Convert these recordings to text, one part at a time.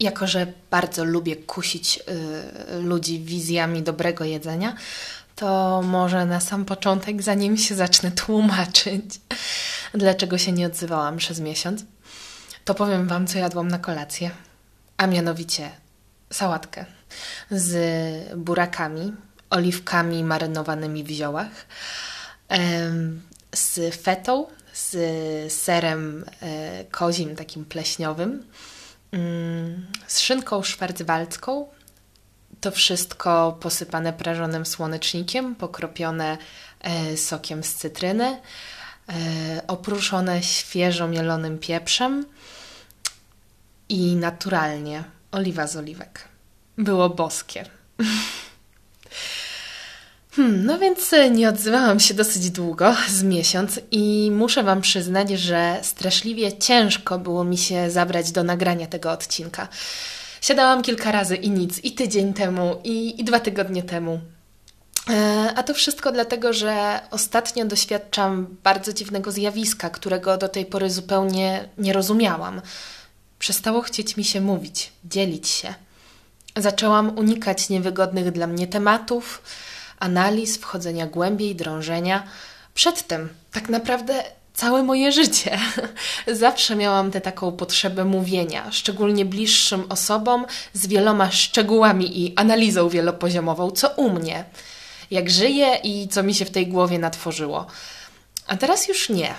jako że bardzo lubię kusić y, ludzi wizjami dobrego jedzenia, to może na sam początek, zanim się zacznę tłumaczyć, dlaczego się nie odzywałam przez miesiąc, to powiem Wam, co jadłam na kolację. A mianowicie sałatkę z burakami, oliwkami marynowanymi w ziołach, z fetą, z serem e, kozim, takim pleśniowym, z szynką szwarcwaldzką. To wszystko posypane prażonym słonecznikiem, pokropione e, sokiem z cytryny, e, oprószone świeżo mielonym pieprzem i naturalnie oliwa z oliwek. Było boskie. Hmm, no więc e, nie odzywałam się dosyć długo, z miesiąc, i muszę Wam przyznać, że straszliwie ciężko było mi się zabrać do nagrania tego odcinka. Siadałam kilka razy i nic, i tydzień temu, i, i dwa tygodnie temu. E, a to wszystko dlatego, że ostatnio doświadczam bardzo dziwnego zjawiska, którego do tej pory zupełnie nie rozumiałam. Przestało chcieć mi się mówić, dzielić się. Zaczęłam unikać niewygodnych dla mnie tematów analiz, wchodzenia głębiej, drążenia. Przedtem tak naprawdę całe moje życie. Zawsze miałam tę taką potrzebę mówienia, szczególnie bliższym osobom, z wieloma szczegółami i analizą wielopoziomową, co u mnie, jak żyję i co mi się w tej głowie natworzyło. A teraz już nie.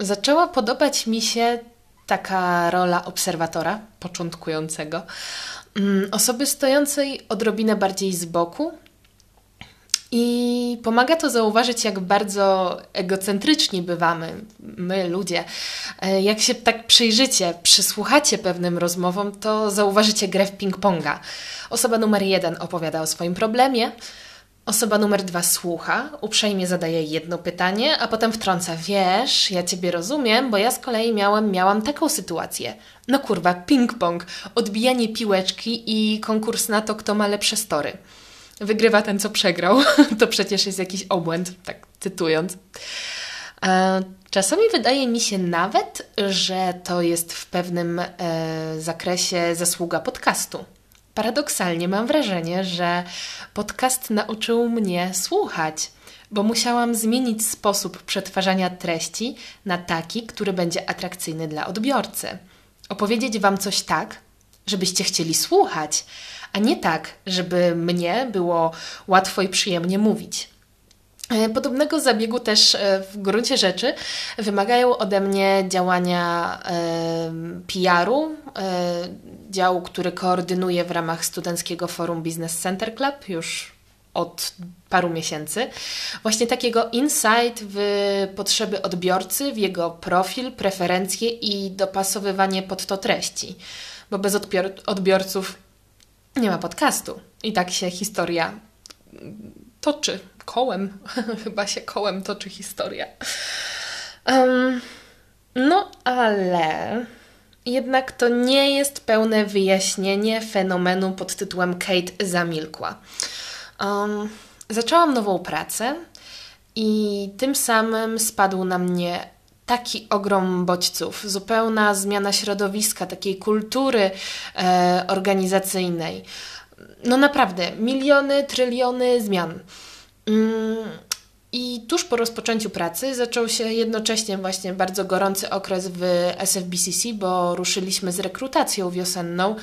Zaczęła podobać mi się taka rola obserwatora, początkującego, mm, osoby stojącej odrobinę bardziej z boku, i pomaga to zauważyć, jak bardzo egocentryczni bywamy, my ludzie. E, jak się tak przyjrzycie, przysłuchacie pewnym rozmowom, to zauważycie grę w ping-ponga. Osoba numer jeden opowiada o swoim problemie, osoba numer dwa słucha, uprzejmie zadaje jedno pytanie, a potem wtrąca: Wiesz, ja ciebie rozumiem, bo ja z kolei miałam taką sytuację. No kurwa, ping-pong, odbijanie piłeczki i konkurs na to, kto ma lepsze story wygrywa ten, co przegrał. To przecież jest jakiś obłęd, tak cytując. E, czasami wydaje mi się nawet, że to jest w pewnym e, zakresie zasługa podcastu. Paradoksalnie mam wrażenie, że podcast nauczył mnie słuchać, bo musiałam zmienić sposób przetwarzania treści na taki, który będzie atrakcyjny dla odbiorcy. Opowiedzieć Wam coś tak, żebyście chcieli słuchać, a nie tak, żeby mnie było łatwo i przyjemnie mówić. E, podobnego zabiegu też e, w gruncie rzeczy wymagają ode mnie działania PR-u, e, działu, który koordynuję w ramach Studenckiego Forum Business Center Club już od paru miesięcy. Właśnie takiego insight w potrzeby odbiorcy, w jego profil, preferencje i dopasowywanie pod to treści. Bo bez odbiorców nie ma podcastu. I tak się historia toczy. Kołem. Chyba się kołem toczy historia. Um, no ale jednak to nie jest pełne wyjaśnienie fenomenu pod tytułem Kate zamilkła. Um, zaczęłam nową pracę i tym samym spadł na mnie taki ogrom bodźców, zupełna zmiana środowiska, takiej kultury e, organizacyjnej. No naprawdę, miliony, tryliony zmian. Mm, I tuż po rozpoczęciu pracy zaczął się jednocześnie właśnie bardzo gorący okres w SFBCC, bo ruszyliśmy z rekrutacją wiosenną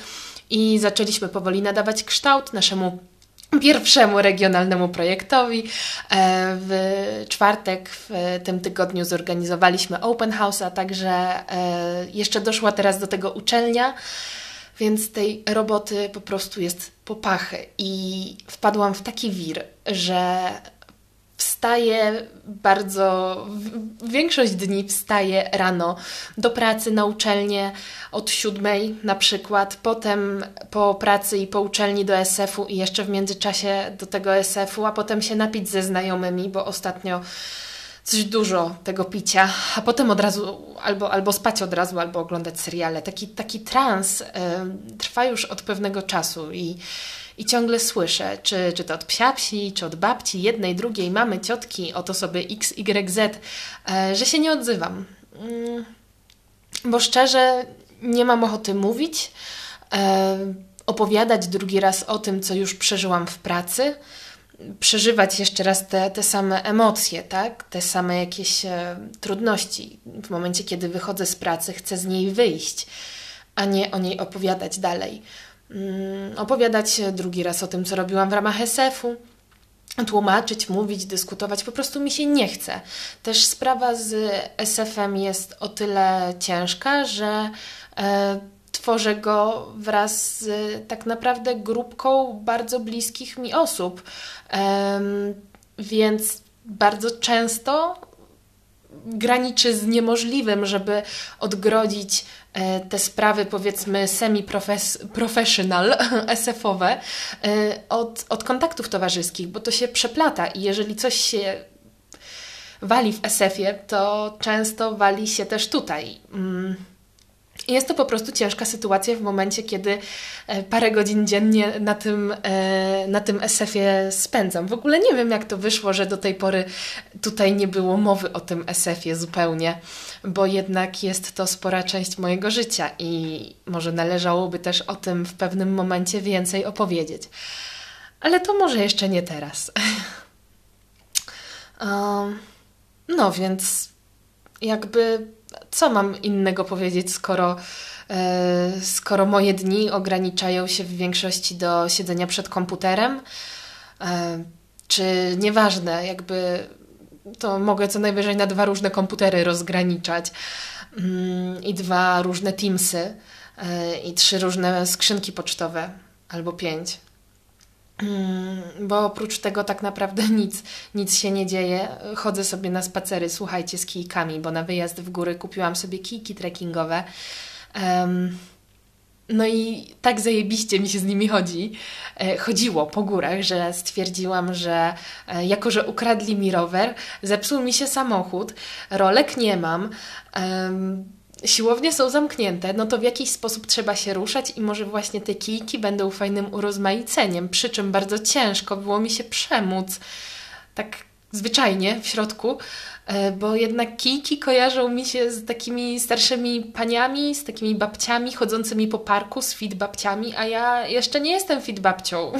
i zaczęliśmy powoli nadawać kształt naszemu pierwszemu regionalnemu projektowi. E, w czwartek w tym tygodniu zorganizowaliśmy open house, a także e, jeszcze doszła teraz do tego uczelnia, więc tej roboty po prostu jest popachy i wpadłam w taki wir, że wstaję bardzo, większość dni wstaję rano do pracy na uczelnię od siódmej na przykład, potem po pracy i po uczelni do SF-u i jeszcze w międzyczasie do tego SF-u, a potem się napić ze znajomymi, bo ostatnio coś dużo tego picia, a potem od razu albo, albo spać od razu, albo oglądać seriale. Taki, taki trans y, trwa już od pewnego czasu i i ciągle słyszę, czy, czy to od psiapsi, czy od babci, jednej, drugiej, mamy, ciotki, od osoby X, Y, Z, e, że się nie odzywam. Mm, bo szczerze nie mam ochoty mówić, e, opowiadać drugi raz o tym, co już przeżyłam w pracy, przeżywać jeszcze raz te, te same emocje, tak? te same jakieś e, trudności. W momencie, kiedy wychodzę z pracy, chcę z niej wyjść, a nie o niej opowiadać dalej. Mm, opowiadać drugi raz o tym, co robiłam w ramach SF-u, tłumaczyć, mówić, dyskutować, po prostu mi się nie chce. Też sprawa z SF-em jest o tyle ciężka, że e, tworzę go wraz z tak naprawdę grupką bardzo bliskich mi osób. E, więc bardzo często graniczy z niemożliwym, żeby odgrodzić e, te sprawy, powiedzmy, semi-professional, SF-owe, e, od, od kontaktów towarzyskich, bo to się przeplata i jeżeli coś się wali w SF-ie, to często wali się też tutaj. Mm. Jest to po prostu ciężka sytuacja w momencie, kiedy e, parę godzin dziennie na tym, e, na tym SF-ie spędzam. W ogóle nie wiem, jak to wyszło, że do tej pory tutaj nie było mowy o tym SF-ie zupełnie, bo jednak jest to spora część mojego życia i może należałoby też o tym w pewnym momencie więcej opowiedzieć. Ale to może jeszcze nie teraz. no więc jakby co mam innego powiedzieć, skoro, e, skoro moje dni ograniczają się w większości do siedzenia przed komputerem? E, czy nieważne, jakby to mogę co najwyżej na dwa różne komputery rozgraniczać mm, i dwa różne Teamsy e, i trzy różne skrzynki pocztowe albo pięć. Mm, bo oprócz tego tak naprawdę nic, nic się nie dzieje. Chodzę sobie na spacery, słuchajcie, z kijkami, bo na wyjazd w góry kupiłam sobie kijki trekkingowe. Um, no i tak zajebiście mi się z nimi chodzi, e, chodziło po górach, że stwierdziłam, że e, jako, że ukradli mi rower, zepsuł mi się samochód, rolek nie mam, um, siłownie są zamknięte, no to w jakiś sposób trzeba się ruszać i może właśnie te kijki będą fajnym urozmaiceniem, przy czym bardzo ciężko było mi się przemóc tak zwyczajnie w środku, e, bo jednak kijki kojarzą mi się z takimi starszymi paniami, z takimi babciami chodzącymi po parku, z fit babciami, a ja jeszcze nie jestem fit babcią.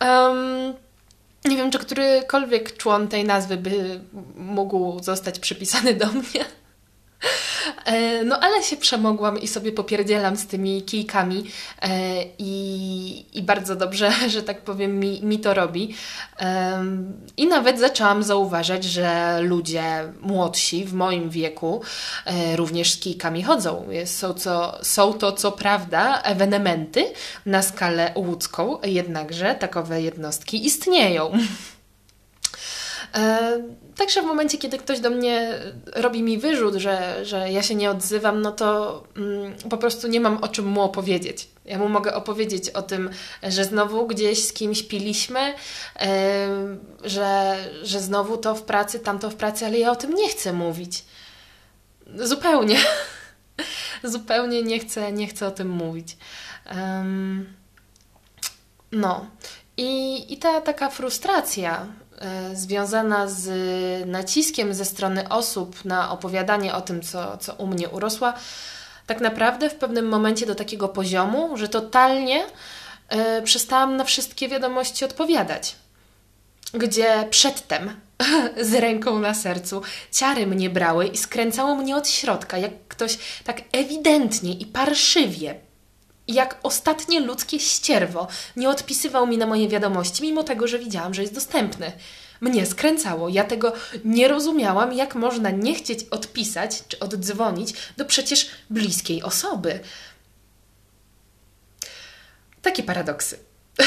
um, nie wiem, czy którykolwiek człon tej nazwy by mógł zostać przypisany do mnie. E, no ale się przemogłam i sobie popierdzielam z tymi kijkami e, i, i bardzo dobrze, że tak powiem, mi, mi to robi. I nawet zaczęłam zauważać, że ludzie młodsi w moim wieku e, również z kijkami chodzą. Są, co, są to co prawda ewenementy na skalę łódzką, jednakże takowe jednostki istnieją. E, także w momencie, kiedy ktoś do mnie robi mi wyrzut, że, że ja się nie odzywam, no to mm, po prostu nie mam o czym mu opowiedzieć. Ja mu mogę opowiedzieć o tym, że znowu gdzieś z kimś piliśmy, e, że, że znowu to w pracy, tamto w pracy, ale ja o tym nie chcę mówić. Zupełnie. Zupełnie nie chcę, nie chcę o tym mówić. Um, no. I, I ta taka frustracja, związana z naciskiem ze strony osób na opowiadanie o tym, co, co u mnie urosła, tak naprawdę w pewnym momencie do takiego poziomu, że totalnie y, przestałam na wszystkie wiadomości odpowiadać. Gdzie przedtem, z ręką na sercu, ciary mnie brały i skręcało mnie od środka, jak ktoś tak ewidentnie i parszywie jak ostatnie ludzkie ścierwo nie odpisywał mi na moje wiadomości, mimo tego, że widziałam, że jest dostępny. Mnie skręcało. Ja tego nie rozumiałam, jak można nie chcieć odpisać czy oddzwonić do przecież bliskiej osoby. Takie paradoksy.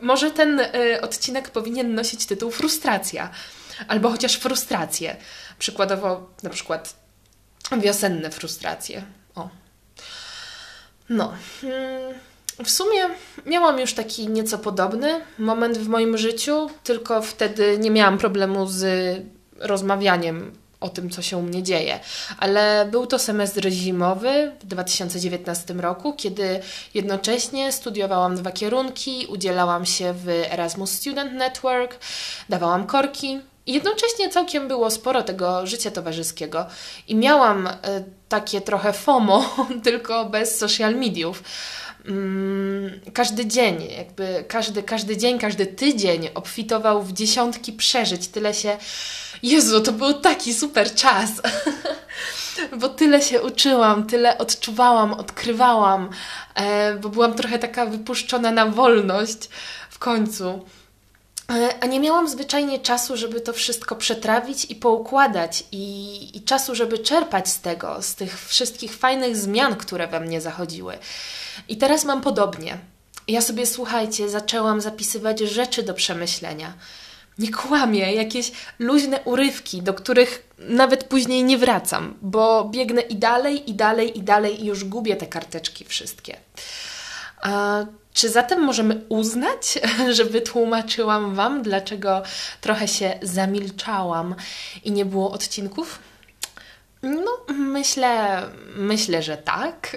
Może ten y, odcinek powinien nosić tytuł Frustracja, albo chociaż frustracje. Przykładowo, na przykład wiosenne frustracje. No. Hmm, w sumie miałam już taki nieco podobny moment w moim życiu, tylko wtedy nie miałam problemu z rozmawianiem o tym, co się u mnie dzieje. Ale był to semestr zimowy w 2019 roku, kiedy jednocześnie studiowałam dwa kierunki, udzielałam się w Erasmus Student Network, dawałam korki jednocześnie całkiem było sporo tego życia towarzyskiego i miałam e, takie trochę FOMO, tylko bez social mediów. Mm, każdy dzień, jakby każdy, każdy dzień, każdy tydzień obfitował w dziesiątki przeżyć. Tyle się. Jezu, to był taki super czas. bo tyle się uczyłam, tyle odczuwałam, odkrywałam, e, bo byłam trochę taka wypuszczona na wolność w końcu. E, a nie miałam zwyczajnie czasu, żeby to wszystko przetrawić i poukładać, i, i czasu, żeby czerpać z tego, z tych wszystkich fajnych zmian, które we mnie zachodziły. I teraz mam podobnie. Ja sobie, słuchajcie, zaczęłam zapisywać rzeczy do przemyślenia. Nie kłamię, jakieś luźne urywki, do których nawet później nie wracam, bo biegnę i dalej, i dalej, i dalej, i już gubię te karteczki wszystkie. A czy zatem możemy uznać, że wytłumaczyłam Wam, dlaczego trochę się zamilczałam i nie było odcinków? No, myślę, myślę, że tak.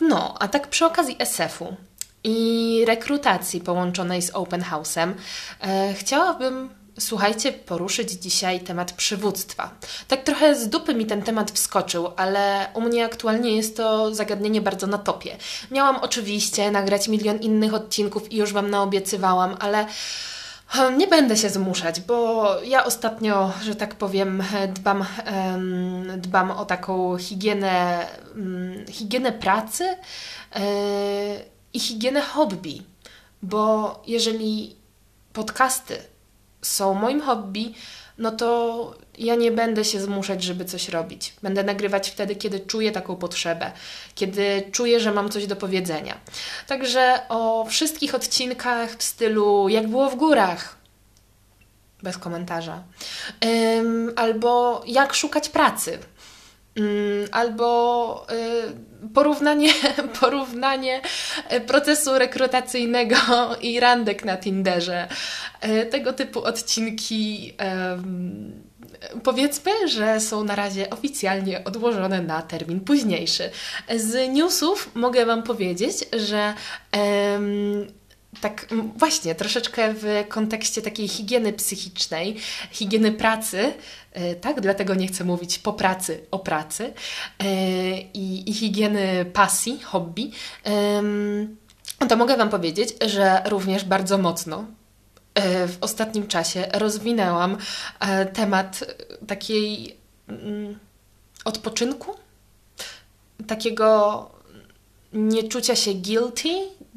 No, a tak przy okazji SF-u i rekrutacji połączonej z Open House'em, e, chciałabym Słuchajcie, poruszyć dzisiaj temat przywództwa. Tak trochę z dupy mi ten temat wskoczył, ale u mnie aktualnie jest to zagadnienie bardzo na topie. Miałam oczywiście nagrać milion innych odcinków i już Wam naobiecywałam, ale nie będę się zmuszać, bo ja ostatnio, że tak powiem, dbam, dbam o taką higienę, mm, higienę pracy e, i higienę hobby, bo jeżeli podcasty są moim hobby, no to ja nie będę się zmuszać, żeby coś robić. Będę nagrywać wtedy, kiedy czuję taką potrzebę, kiedy czuję, że mam coś do powiedzenia. Także o wszystkich odcinkach w stylu jak było w górach. Bez komentarza. Ym, albo jak szukać pracy. Ym, albo y, porównanie, porównanie procesu rekrutacyjnego i randek na Tinderze. Y, tego typu odcinki. Y, Powiedzmy, że są na razie oficjalnie odłożone na termin późniejszy. Z newsów mogę Wam powiedzieć, że tak właśnie troszeczkę w kontekście takiej higieny psychicznej, higieny pracy, e, tak, dlatego nie chcę mówić po pracy o pracy e, i, i higieny pasji, hobby, to mogę Wam powiedzieć, że również bardzo mocno E, w ostatnim czasie rozwinęłam temat takiej mm, odpoczynku, takiego nieczucia się guilty,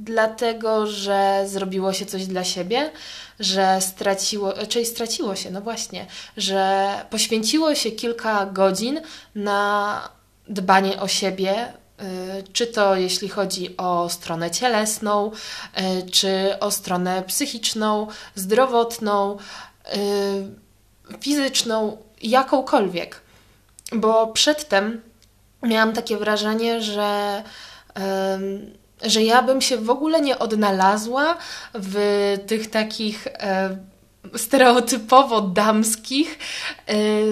dlatego że zrobiło się coś dla siebie, że straciło, czyli straciło się, no właśnie, że poświęciło się kilka godzin na dbanie o siebie, Y, czy to jeśli chodzi o stronę cielesną, y, czy o stronę psychiczną, zdrowotną, y, fizyczną, jakąkolwiek. Bo przedtem miałam takie wrażenie, że, że ja bym się w ogóle nie odnalazła w tych takich stereotypowo damskich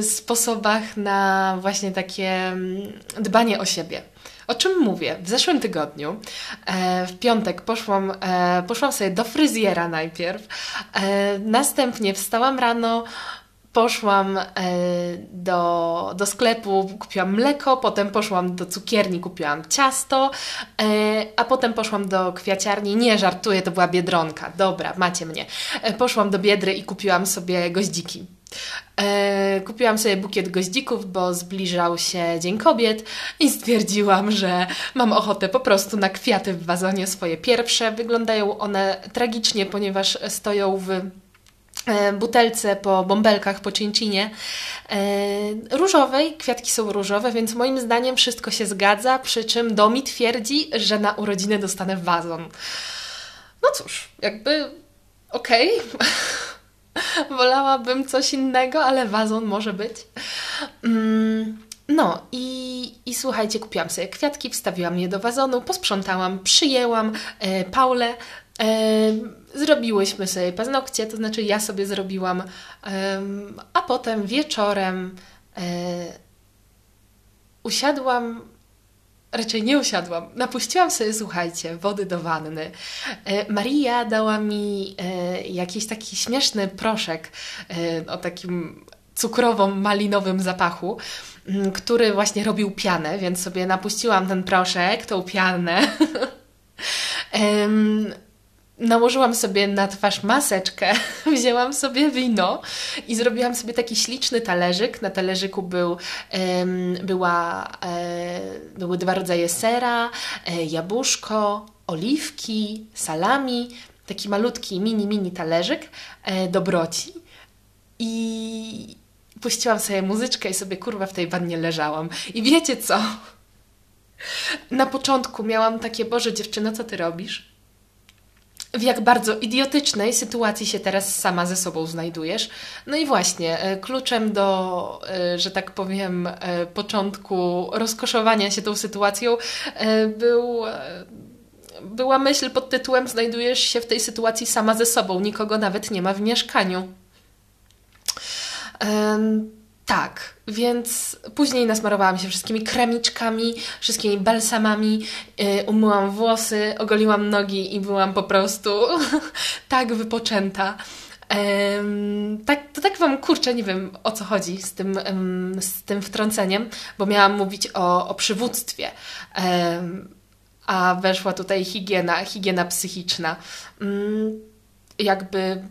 sposobach na właśnie takie mm, dbanie o siebie. O czym mówię? W zeszłym tygodniu, e, w piątek, poszłam, e, poszłam sobie do fryzjera najpierw, e, następnie wstałam rano, poszłam do, do sklepu, kupiłam mleko, potem poszłam do cukierni, kupiłam ciasto, a potem poszłam do kwiaciarni. Nie żartuję, to była biedronka. Dobra, macie mnie. Poszłam do biedry i kupiłam sobie goździki. E, kupiłam sobie bukiet goździków, bo zbliżał się Dzień Kobiet i stwierdziłam, że mam ochotę po prostu na kwiaty w wazonie swoje pierwsze. Wyglądają one tragicznie, ponieważ stoją w e, butelce po bąbelkach, po cincinie e, różowej. Kwiatki są różowe, więc moim zdaniem wszystko się zgadza, przy czym Domi twierdzi, że na urodziny dostanę wazon. No cóż, jakby okej. Okay. Wolałabym coś innego, ale wazon może być. Mm, no i, i słuchajcie, kupiłam sobie kwiatki, wstawiłam je do wazonu, posprzątałam, przyjęłam e, Paulę, e, zrobiłyśmy sobie paznokcie, to znaczy ja sobie zrobiłam, a potem wieczorem e, usiadłam raczej nie usiadłam. Napuściłam sobie, słuchajcie, wody do wanny. E, Maria dała mi e, jakiś taki śmieszny proszek o takim cukrowo-malinowym zapachu, który właśnie robił pianę, więc sobie napuściłam ten proszek, tą pianę. nałożyłam sobie na twarz maseczkę, wzięłam sobie wino i zrobiłam sobie taki śliczny talerzyk. Na talerzyku był, um, była, e, były dwa rodzaje sera, e, jabłuszko, oliwki, salami, taki malutki, mini, mini talerzyk e, dobroci. I puściłam sobie muzyczkę i sobie kurwa w tej wannie leżałam. I wiecie co? Na początku miałam takie, Boże dziewczyno, co ty robisz? W jak bardzo idiotycznej sytuacji się teraz sama ze sobą znajdujesz. No i właśnie, e, kluczem do, e, że tak powiem, e, początku rozkoszowania się tą sytuacją był była myśl pod tytułem Znajdujesz się w tej sytuacji sama ze sobą, nikogo nawet nie ma w mieszkaniu. Tak, więc później nasmarowałam się wszystkimi kremiczkami, wszystkimi balsamami, yy, umyłam włosy, ogoliłam nogi i byłam po prostu tak wypoczęta. Um, tak, to tak Wam kurczę, nie wiem o co chodzi z tym, um, z tym wtrąceniem, bo miałam mówić o, o przywództwie. Um, a weszła tutaj higiena, higiena psychiczna. Mm, jakby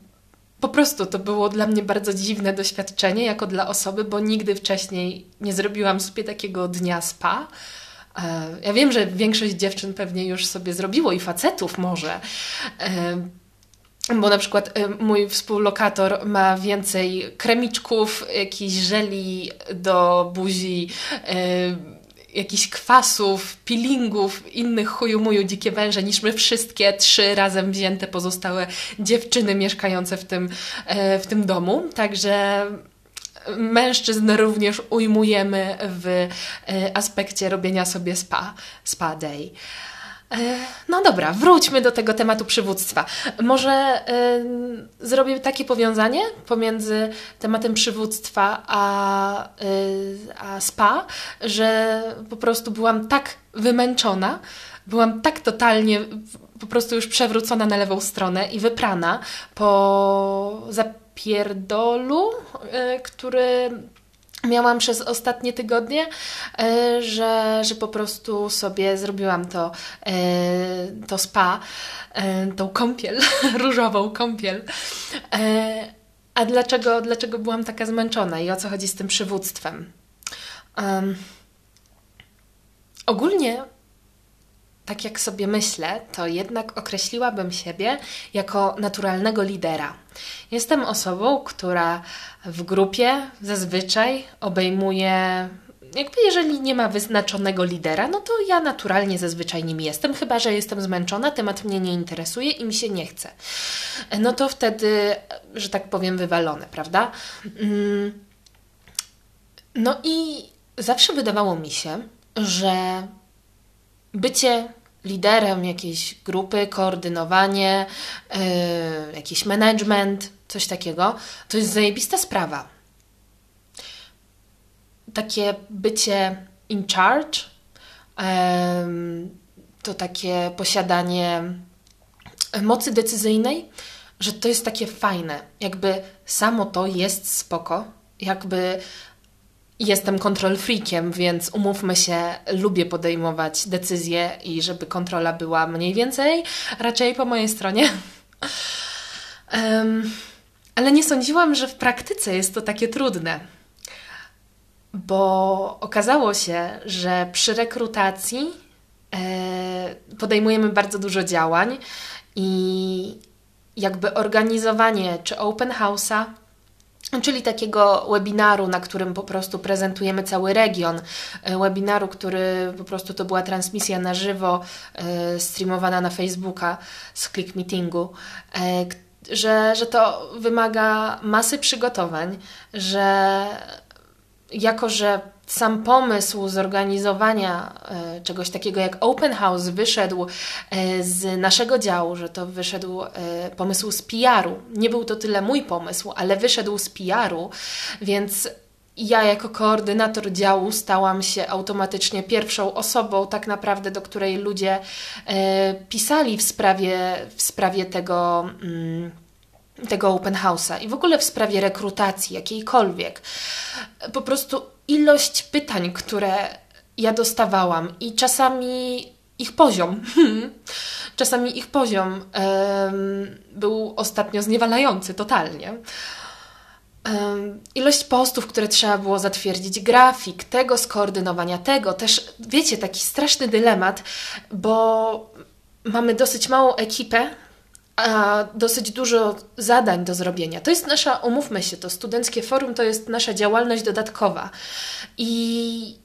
po prostu to było dla mnie bardzo dziwne doświadczenie, jako dla osoby, bo nigdy wcześniej nie zrobiłam sobie takiego dnia spa. E, ja wiem, że większość dziewczyn pewnie już sobie zrobiło i facetów może. E, bo na przykład e, mój współlokator ma więcej kremiczków, jakichś żeli do buzi, jakichś kwasów, peelingów, innych chuju dzikie węże niż my wszystkie trzy razem wzięte pozostałe dziewczyny mieszkające w tym, e, w tym domu. Także mężczyzn również ujmujemy w e, aspekcie robienia sobie spa, spa day. E, no dobra, wróćmy do tego tematu przywództwa. Może y, zrobię takie powiązanie pomiędzy tematem przywództwa a, y, a spa, że po prostu byłam tak wymęczona, byłam tak totalnie po prostu już przewrócona na lewą stronę i wyprana po zapierdolu, y, który miałam przez ostatnie tygodnie, e, że, że po prostu sobie zrobiłam to, e, to spa, e, tą kąpiel, różową kąpiel. A dlaczego, dlaczego byłam taka zmęczona i o co chodzi z tym przywództwem? Um, ogólnie tak jak sobie myślę, to jednak określiłabym siebie jako naturalnego lidera. Jestem osobą, która w grupie zazwyczaj obejmuje jakby jeżeli nie ma wyznaczonego lidera, no to ja naturalnie zazwyczaj nim jestem, chyba że jestem zmęczona, temat mnie nie interesuje i mi się nie chce. No to wtedy, że tak powiem, wywalone, prawda? Mm. No i zawsze wydawało mi się, że bycie liderem jakiejś grupy, koordynowanie, yy, jakiś management, coś takiego, to jest zajebista sprawa. Takie bycie in charge, to takie posiadanie mocy decyzyjnej, że to jest takie fajne. Jakby samo to jest spoko, jakby Jestem kontrol freakiem, więc umówmy się, lubię podejmować decyzje i żeby kontrola była mniej więcej raczej po mojej stronie. um, ale nie sądziłam, że w praktyce jest to takie trudne, bo okazało się, że przy rekrutacji e, podejmujemy bardzo dużo działań i jakby organizowanie czy open house'a czyli takiego webinaru, na którym po prostu prezentujemy cały region. E, webinaru, który po prostu to była transmisja na żywo, e, streamowana na Facebooka z Click Meetingu, e, że, że to wymaga masy przygotowań, że jako, że sam pomysł zorganizowania e, czegoś takiego jak Open House wyszedł e, z naszego działu, że to wyszedł e, pomysł z PR-u. Nie był to tyle mój pomysł, ale wyszedł z PR-u, więc ja jako koordynator działu stałam się automatycznie pierwszą osobą, tak naprawdę, do której ludzie pisali w sprawie, w sprawie tego. Mm, tego open house'a i w ogóle w sprawie rekrutacji jakiejkolwiek. Po prostu ilość pytań, które ja dostawałam i czasami ich poziom, czasami ich poziom um, był ostatnio zniewalający totalnie. Ilość postów, które trzeba było zatwierdzić, grafik, tego skoordynowania, tego też, wiecie, taki straszny dylemat, bo mamy dosyć małą ekipę, a dosyć dużo zadań do zrobienia. To jest nasza, umówmy się, to studenckie forum to jest nasza działalność dodatkowa. I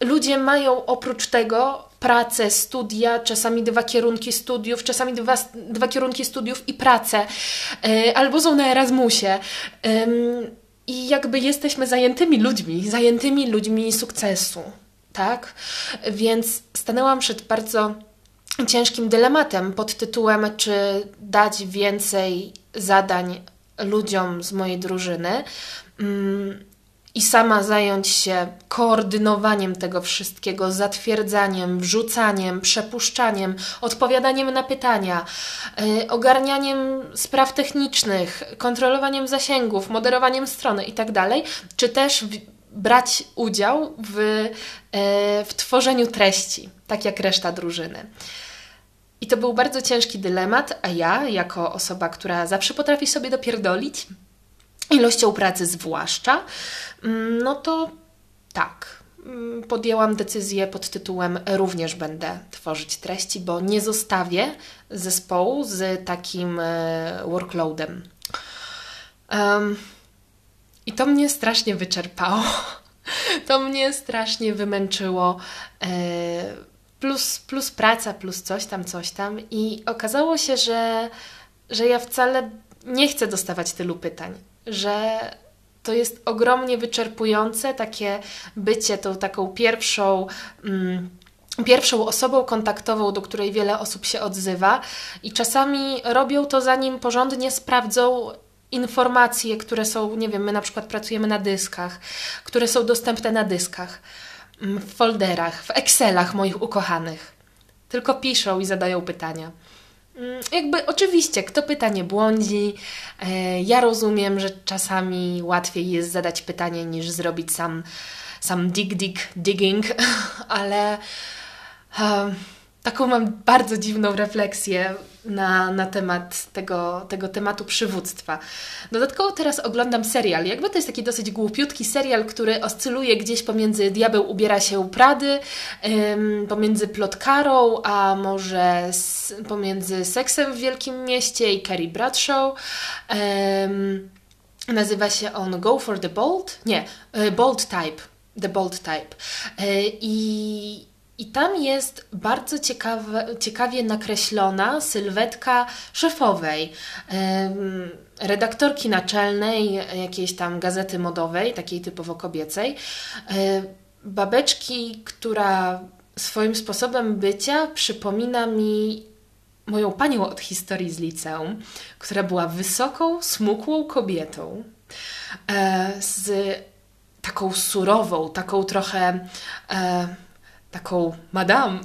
ludzie mają oprócz tego pracę, studia, czasami dwa kierunki studiów, czasami dwa, dwa kierunki studiów i pracę, yy, albo są na Erasmusie. I jakby jesteśmy zajętymi ludźmi, zajętymi ludźmi sukcesu, tak? Więc stanęłam przed bardzo ciężkim dylematem pod tytułem, czy dać więcej zadań ludziom z mojej drużyny mm, i sama zająć się koordynowaniem tego wszystkiego, zatwierdzaniem, wrzucaniem, przepuszczaniem, odpowiadaniem na pytania, yy, ogarnianiem spraw technicznych, kontrolowaniem zasięgów, moderowaniem strony itd., tak czy też brać udział w, yy, w tworzeniu treści, tak jak reszta drużyny. I to był bardzo ciężki dylemat, a ja, jako osoba, która zawsze potrafi sobie dopierdolić, ilością pracy zwłaszcza, mm, no to tak. Mm, podjęłam decyzję pod tytułem również będę tworzyć treści, bo nie zostawię zespołu z takim e, workloadem. Um, I to mnie strasznie wyczerpało. To mnie strasznie wymęczyło. E, plus, plus praca, plus coś tam, coś tam. I okazało się, że, że ja wcale nie chcę dostawać tylu pytań, że to jest ogromnie wyczerpujące takie bycie tą taką pierwszą. Mm, pierwszą osobą kontaktową, do której wiele osób się odzywa, i czasami robią to, zanim porządnie sprawdzą informacje, które są, nie wiem, my na przykład pracujemy na dyskach, które są dostępne na dyskach w folderach, w Excelach moich ukochanych. Tylko piszą i zadają pytania. Mm, jakby oczywiście, kto pyta nie błądzi. E, ja rozumiem, że czasami łatwiej jest zadać pytanie niż zrobić sam, sam dig, dig, digging, ale e, taką mam bardzo dziwną refleksję na, na temat tego, tego tematu przywództwa. Dodatkowo teraz oglądam serial. Jakby to jest taki dosyć głupiutki serial, który oscyluje gdzieś pomiędzy Diabeł ubiera się Prady, ym, pomiędzy plotkarą, a może s, pomiędzy seksem w Wielkim Mieście i Carrie Bradshaw. Ym, nazywa się on Go for the Bold? Nie, y, Bold Type. The Bold Type. Y, I i tam jest bardzo ciekawe, ciekawie nakreślona sylwetka szefowej, redaktorki naczelnej jakiejś tam gazety modowej, takiej typowo kobiecej, babeczki, która swoim sposobem bycia przypomina mi moją panią od historii z liceum, która była wysoką, smukłą kobietą e, z taką surową, taką trochę e, taką madame.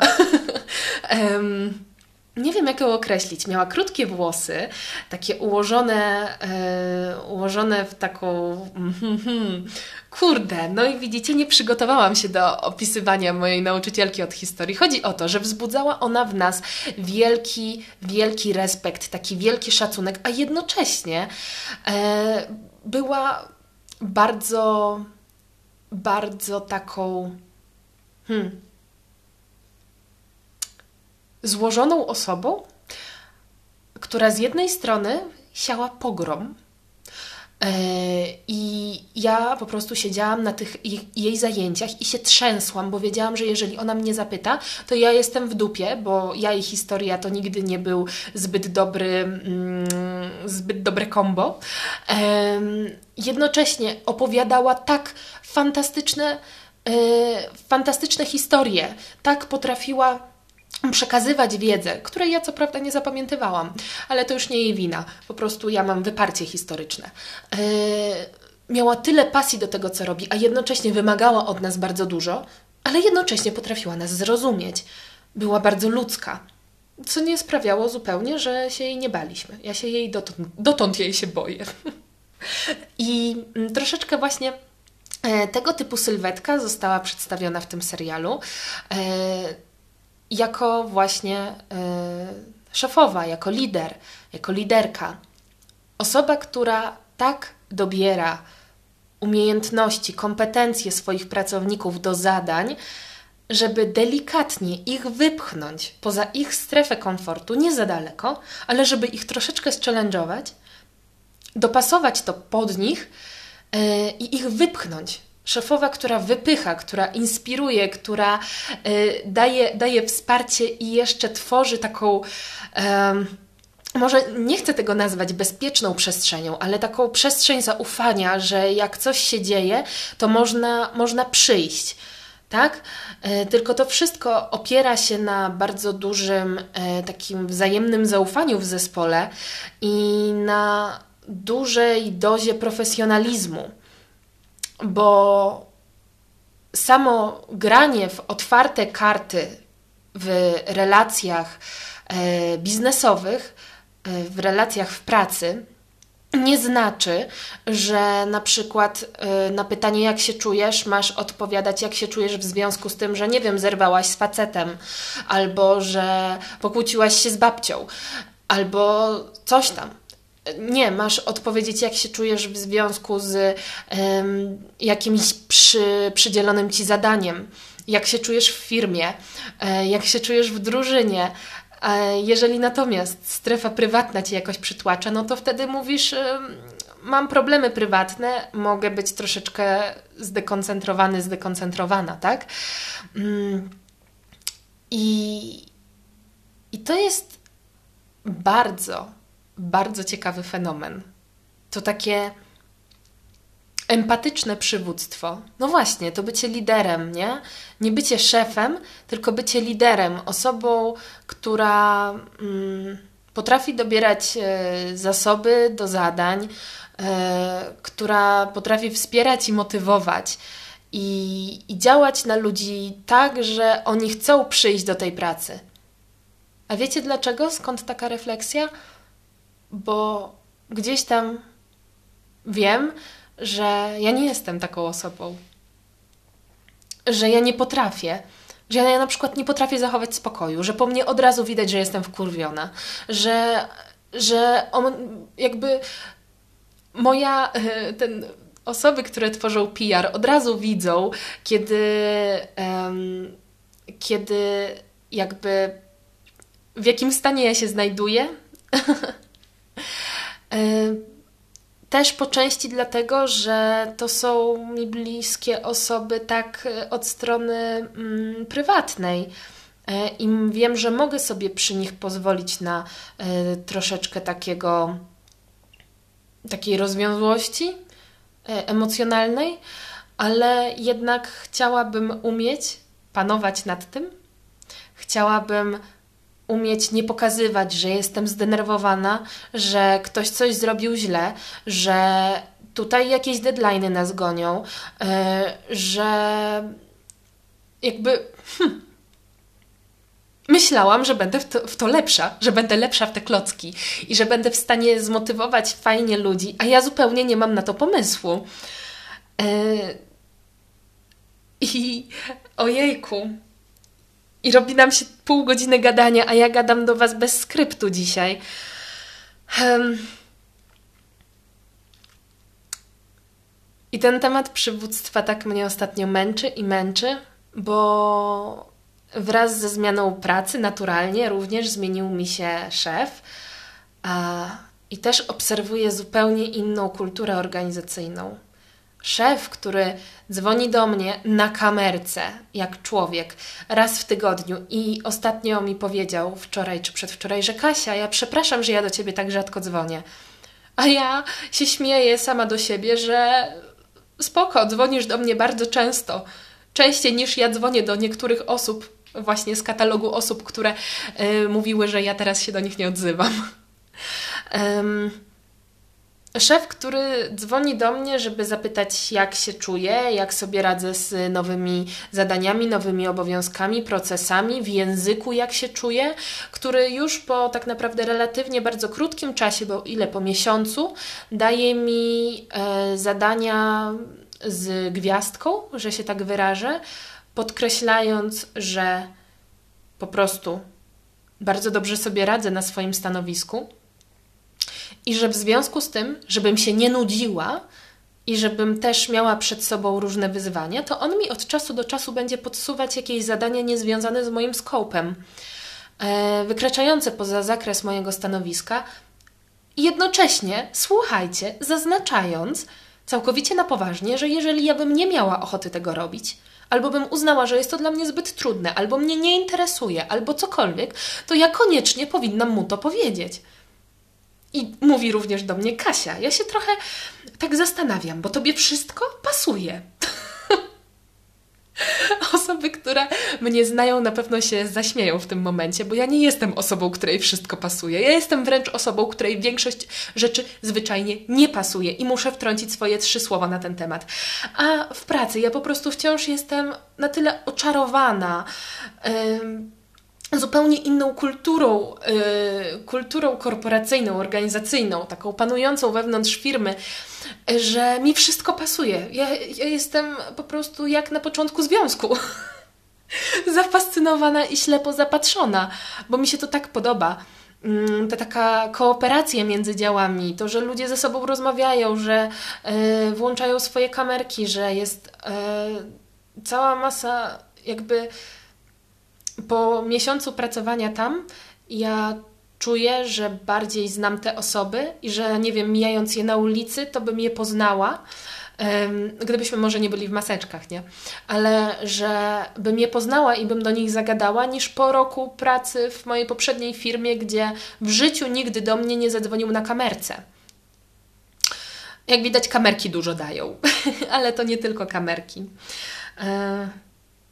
um, nie wiem, jak ją określić. Miała krótkie włosy, takie ułożone, e, ułożone w taką. Mm, kurde, no i widzicie, nie przygotowałam się do opisywania mojej nauczycielki od historii. Chodzi o to, że wzbudzała ona w nas wielki, wielki respekt, taki wielki szacunek, a jednocześnie e, była bardzo, bardzo taką. Hmm, złożoną osobą, która z jednej strony siała pogrom. E, I ja po prostu siedziałam na tych jej zajęciach i się trzęsłam, bo wiedziałam, że jeżeli ona mnie zapyta, to ja jestem w dupie, bo ja i historia to nigdy nie był zbyt dobry, mm, zbyt dobre kombo. Jednocześnie opowiadała tak fantastyczne, e, fantastyczne historie, tak potrafiła przekazywać wiedzę, której ja co prawda nie zapamiętywałam, ale to już nie jej wina. Po prostu ja mam wyparcie historyczne. Yy, miała tyle pasji do tego, co robi, a jednocześnie wymagała od nas bardzo dużo, ale jednocześnie potrafiła nas zrozumieć. Była bardzo ludzka, co nie sprawiało zupełnie, że się jej nie baliśmy. Ja się jej dotąd, dotąd jej się boję. I mm, troszeczkę właśnie e, tego typu sylwetka została przedstawiona w tym serialu e, jako właśnie e, szefowa, jako lider, jako liderka. Osoba, która tak dobiera umiejętności, kompetencje swoich pracowników do zadań, żeby delikatnie ich wypchnąć poza ich strefę komfortu, nie za daleko, ale żeby ich troszeczkę challenge'ować, dopasować to pod nich yy, i ich wypchnąć. Szefowa, która wypycha, która inspiruje, która yy, daje, daje wsparcie i jeszcze tworzy taką. Yy, może nie chcę tego nazwać bezpieczną przestrzenią, ale taką przestrzeń zaufania, że jak coś się dzieje, to można, można przyjść. Tak? E, tylko to wszystko opiera się na bardzo dużym e, takim wzajemnym zaufaniu w zespole i na dużej dozie profesjonalizmu, bo samo granie w otwarte karty w relacjach e, biznesowych w relacjach w pracy nie znaczy, że na przykład y, na pytanie, jak się czujesz, masz odpowiadać, jak się czujesz w związku z tym, że nie wiem, zerwałaś z facetem, albo że pokłóciłaś się z babcią, albo coś tam. Nie, masz odpowiedzieć, jak się czujesz w związku z um, jakimś przy, przydzielonym ci zadaniem, jak się czujesz w firmie, e, jak się czujesz w drużynie, jeżeli natomiast strefa prywatna ci jakoś przytłacza, no to wtedy mówisz, mam problemy prywatne, mogę być troszeczkę zdekoncentrowany, zdekoncentrowana, tak? Mm. I, i to jest bardzo, bardzo ciekawy fenomen. To takie empatyczne przywództwo. No właśnie, to bycie liderem, nie? Nie bycie szefem, tylko bycie liderem, osobą, która mm, potrafi dobierać e, zasoby do zadań, e, która potrafi wspierać i motywować. I, I działać na ludzi tak, że oni chcą przyjść do tej pracy. A wiecie dlaczego? Skąd taka refleksja? Bo gdzieś tam wiem, że ja nie jestem taką osobą. Że ja nie potrafię. Że ja na przykład nie potrafię zachować spokoju, że po mnie od razu widać, że jestem wkurwiona, że, że on jakby moja, e, ten, osoby, które tworzą PR, od razu widzą, kiedy, um, kiedy jakby w jakim stanie ja się znajduję. E, też po części dlatego, że to są mi bliskie osoby tak e, od strony mm, prywatnej. E, I wiem, że mogę sobie przy nich pozwolić na y, troszeczkę takiego, takiej rozwiązłości y, emocjonalnej, ale jednak chciałabym umieć panować nad tym. Chciałabym umieć nie pokazywać, że jestem zdenerwowana, że ktoś coś zrobił źle, że tutaj jakieś deadlines nas gonią, yy, że jakby. Hmm, myślałam, że będę w to, w to, lepsza, że będę lepsza w te klocki i że będę w stanie zmotywować fajnie ludzi, a ja zupełnie nie mam na to pomysłu. Yy, I ojejku, i robi nam się pół godziny gadania, a ja gadam do Was bez skryptu dzisiaj. Um. I ten temat przywództwa tak mnie ostatnio męczy i męczy, bo wraz ze zmianą pracy naturalnie również zmienił mi się szef. A, I też obserwuję zupełnie inną kulturę organizacyjną szef, który dzwoni do mnie na kamerce, jak człowiek, raz w tygodniu i ostatnio mi powiedział wczoraj czy przedwczoraj, że Kasia, ja przepraszam, że ja do ciebie tak rzadko dzwonię. A ja się śmieję sama do siebie, że spoko, dzwonisz do mnie bardzo często. Częściej niż ja dzwonię do niektórych osób, właśnie z katalogu osób, które y, mówiły, że ja teraz się do nich nie odzywam. Um, szef, który dzwoni do mnie, żeby zapytać, jak się czuję, jak sobie radzę z nowymi zadaniami, nowymi obowiązkami, procesami, w języku, jak się czuję, który już po tak naprawdę relatywnie bardzo krótkim czasie, bo ile po miesiącu, daje mi e, zadania z gwiazdką, że się tak wyrażę, podkreślając, że po prostu bardzo dobrze sobie radzę na swoim stanowisku i że w związku z tym, żebym się nie nudziła i żebym też miała przed sobą różne wyzwania, to on mi od czasu do czasu będzie podsuwać jakieś zadania niezwiązane z moim skopem, e, wykraczające poza zakres mojego stanowiska. Jednocześnie, słuchajcie, zaznaczając całkowicie na poważnie, że jeżeli ja bym nie miała ochoty tego robić, albo bym uznała, że jest to dla mnie zbyt trudne, albo mnie nie interesuje, albo cokolwiek, to ja koniecznie powinnam mu to powiedzieć. I mówi również do mnie Kasia. Ja się trochę tak zastanawiam, bo tobie wszystko pasuje. Osoby, które mnie znają, na pewno się zaśmieją w tym momencie, bo ja nie jestem osobą, której wszystko pasuje. Ja jestem wręcz osobą, której większość rzeczy zwyczajnie nie pasuje i muszę wtrącić swoje trzy słowa na ten temat. A w pracy ja po prostu wciąż jestem na tyle oczarowana. Yy, zupełnie inną kulturą, yy, kulturą korporacyjną, organizacyjną, taką panującą wewnątrz firmy, że mi wszystko pasuje. Ja, ja jestem po prostu jak na początku związku. Zafascynowana i ślepo zapatrzona, bo mi się to tak podoba. Mm, ta taka kooperacja między działami, to, że ludzie ze sobą rozmawiają, że yy, włączają swoje kamerki, że jest yy, cała masa jakby po miesiącu pracowania tam, ja czuję, że bardziej znam te osoby i że, nie wiem, mijając je na ulicy, to bym je poznała. Gdybyśmy może nie byli w maseczkach, nie? Ale że bym je poznała i bym do nich zagadała, niż po roku pracy w mojej poprzedniej firmie, gdzie w życiu nigdy do mnie nie zadzwonił na kamerce. Jak widać, kamerki dużo dają, ale to nie tylko kamerki.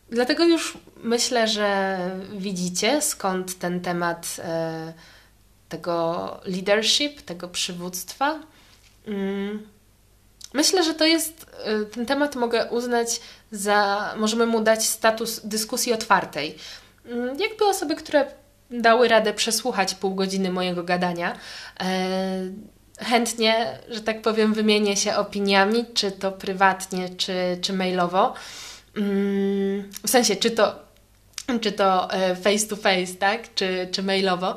Dlatego już myślę, że widzicie skąd ten temat e, tego leadership, tego przywództwa. Mm. Myślę, że to jest, e, ten temat mogę uznać za, możemy mu dać status dyskusji otwartej. Mm, jakby osoby, które dały radę przesłuchać pół godziny mojego gadania, e, chętnie, że tak powiem, wymienię się opiniami, czy to prywatnie, czy, czy mailowo. Mm, w sensie, czy to, czy to face to face, tak, czy, czy mailowo.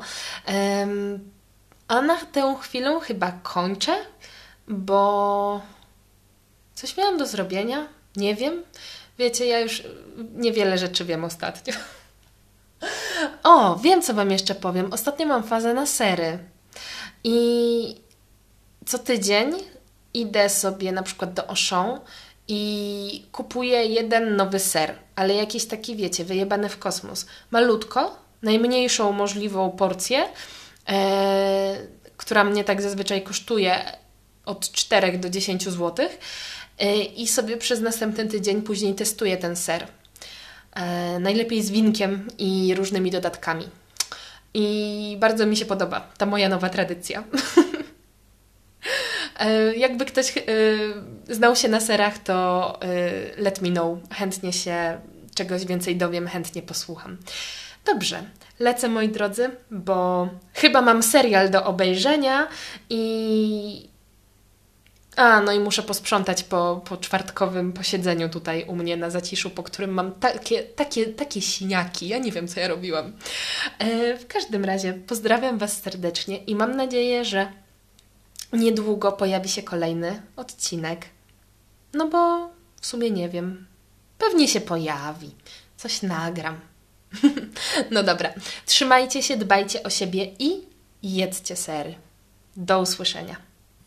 A na tę chwilę chyba kończę, bo coś miałam do zrobienia, nie wiem. Wiecie, ja już niewiele rzeczy wiem ostatnio. O, wiem, co Wam jeszcze powiem. Ostatnio mam fazę na sery. I co tydzień idę sobie na przykład do Auchan i kupuję jeden nowy ser, ale jakiś taki, wiecie, wyjebany w kosmos. Malutko, najmniejszą możliwą porcję, e, która mnie tak zazwyczaj kosztuje od 4 do 10 zł e, i sobie przez następny tydzień później testuję ten ser. E, najlepiej z winkiem i różnymi dodatkami. I bardzo mi się podoba ta moja nowa tradycja. E, jakby ktoś e, znał się na serach, to e, let me know. Chętnie się czegoś więcej dowiem, chętnie posłucham. Dobrze, lecę moi drodzy, bo chyba mam serial do obejrzenia i. A, no i muszę posprzątać po, po czwartkowym posiedzeniu tutaj u mnie na zaciszu, po którym mam takie, takie, takie siniaki. Ja nie wiem, co ja robiłam. w każdym razie pozdrawiam Was serdecznie i mam nadzieję, że niedługo pojawi się kolejny odcinek. No bo w sumie nie wiem. Pewnie się pojawi. Coś nagram. no dobra. Trzymajcie się, dbajcie o siebie i jedzcie sery. Do usłyszenia.